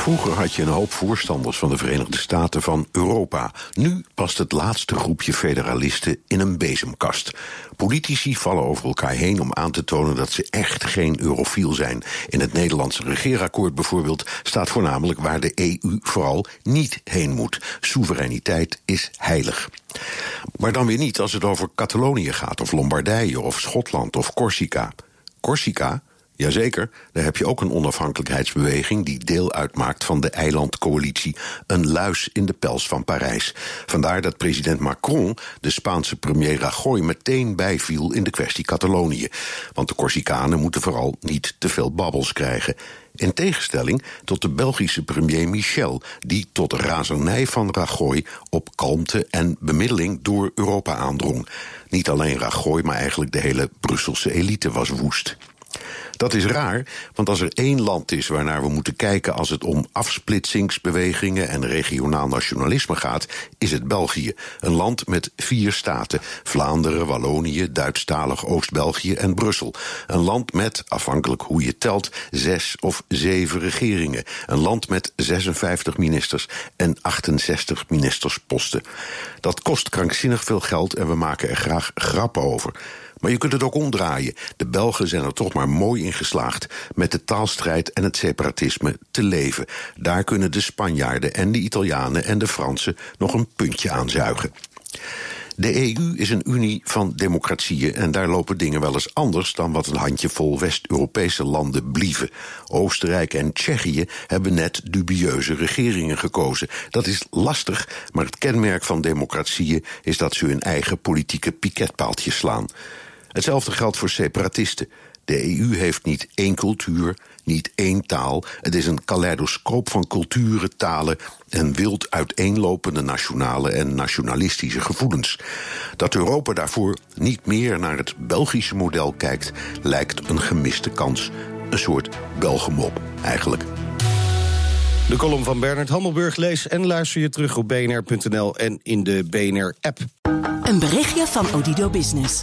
Vroeger had je een hoop voorstanders van de Verenigde Staten van Europa. Nu past het laatste groepje federalisten in een bezemkast. Politici vallen over elkaar heen om aan te tonen dat ze echt geen eurofiel zijn. In het Nederlandse regeerakkoord bijvoorbeeld staat voornamelijk waar de EU vooral niet heen moet. Soevereiniteit is heilig. Maar dan weer niet als het over Catalonië gaat, of Lombardije, of Schotland, of Corsica. Corsica, Jazeker, daar heb je ook een onafhankelijkheidsbeweging die deel uitmaakt van de eilandcoalitie Een luis in de pels van Parijs. Vandaar dat president Macron de Spaanse premier Rajoy meteen bijviel in de kwestie Catalonië. Want de Corsicanen moeten vooral niet te veel babbels krijgen. In tegenstelling tot de Belgische premier Michel, die tot razernij van Rajoy op kalmte en bemiddeling door Europa aandrong. Niet alleen Rajoy, maar eigenlijk de hele Brusselse elite was woest. Dat is raar, want als er één land is waarnaar we moeten kijken als het om afsplitsingsbewegingen en regionaal nationalisme gaat, is het België. Een land met vier staten: Vlaanderen, Wallonië, Duitsstalig Oost-België en Brussel. Een land met, afhankelijk hoe je telt, zes of zeven regeringen. Een land met 56 ministers en 68 ministersposten. Dat kost krankzinnig veel geld en we maken er graag grappen over. Maar je kunt het ook omdraaien. De Belgen zijn er toch maar mooi in geslaagd met de taalstrijd en het separatisme te leven. Daar kunnen de Spanjaarden en de Italianen en de Fransen nog een puntje aan zuigen. De EU is een unie van democratieën en daar lopen dingen wel eens anders dan wat een handjevol West-Europese landen blieven. Oostenrijk en Tsjechië hebben net dubieuze regeringen gekozen. Dat is lastig, maar het kenmerk van democratieën is dat ze hun eigen politieke piketpaaltjes slaan. Hetzelfde geldt voor separatisten. De EU heeft niet één cultuur, niet één taal. Het is een kaleidoscoop van culturen, talen en wild uiteenlopende nationale en nationalistische gevoelens. Dat Europa daarvoor niet meer naar het Belgische model kijkt, lijkt een gemiste kans. Een soort Belgemop, eigenlijk. De column van Bernard Hammelburg lees en luister je terug op bnr.nl en in de BNR-app. Een berichtje van Odido Business.